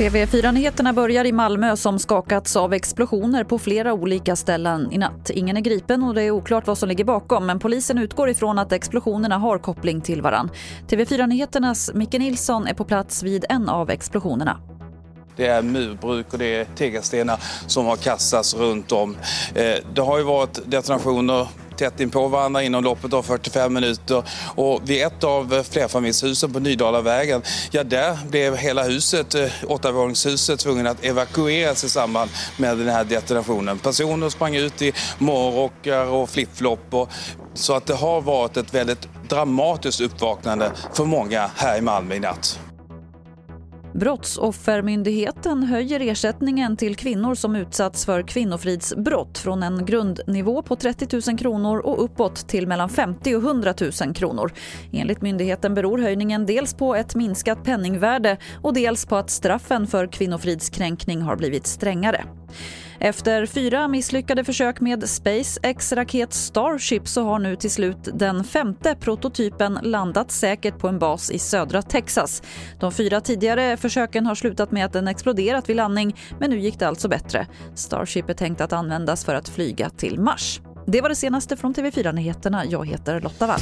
TV4-nyheterna börjar i Malmö som skakats av explosioner på flera olika ställen i natt. Ingen är gripen och det är oklart vad som ligger bakom men polisen utgår ifrån att explosionerna har koppling till varann. TV4-nyheternas Micke Nilsson är på plats vid en av explosionerna. Det är murbruk och det är tegelstenar som har kastats runt om. Eh, det har ju varit detonationer tätt in på varandra inom loppet av 45 minuter. Och vid ett av flerfamiljshusen på Nydalavägen, ja där blev hela huset, eh, åttavåningshuset, tvungen att evakueras i samband med den här detonationen. Personer sprang ut i morgonrockar och flipflop. Så att det har varit ett väldigt dramatiskt uppvaknande för många här i Malmö i natt. Brottsoffermyndigheten höjer ersättningen till kvinnor som utsatts för kvinnofridsbrott från en grundnivå på 30 000 kronor och uppåt till mellan 50 och 100 000 kronor. Enligt myndigheten beror höjningen dels på ett minskat penningvärde och dels på att straffen för kvinnofridskränkning har blivit strängare. Efter fyra misslyckade försök med SpaceX-raket Starship så har nu till slut den femte prototypen landat säkert på en bas i södra Texas. De fyra tidigare försöken har slutat med att den exploderat vid landning men nu gick det alltså bättre. Starship är tänkt att användas för att flyga till Mars. Det var det senaste från TV4 Nyheterna. Jag heter Lotta Wall.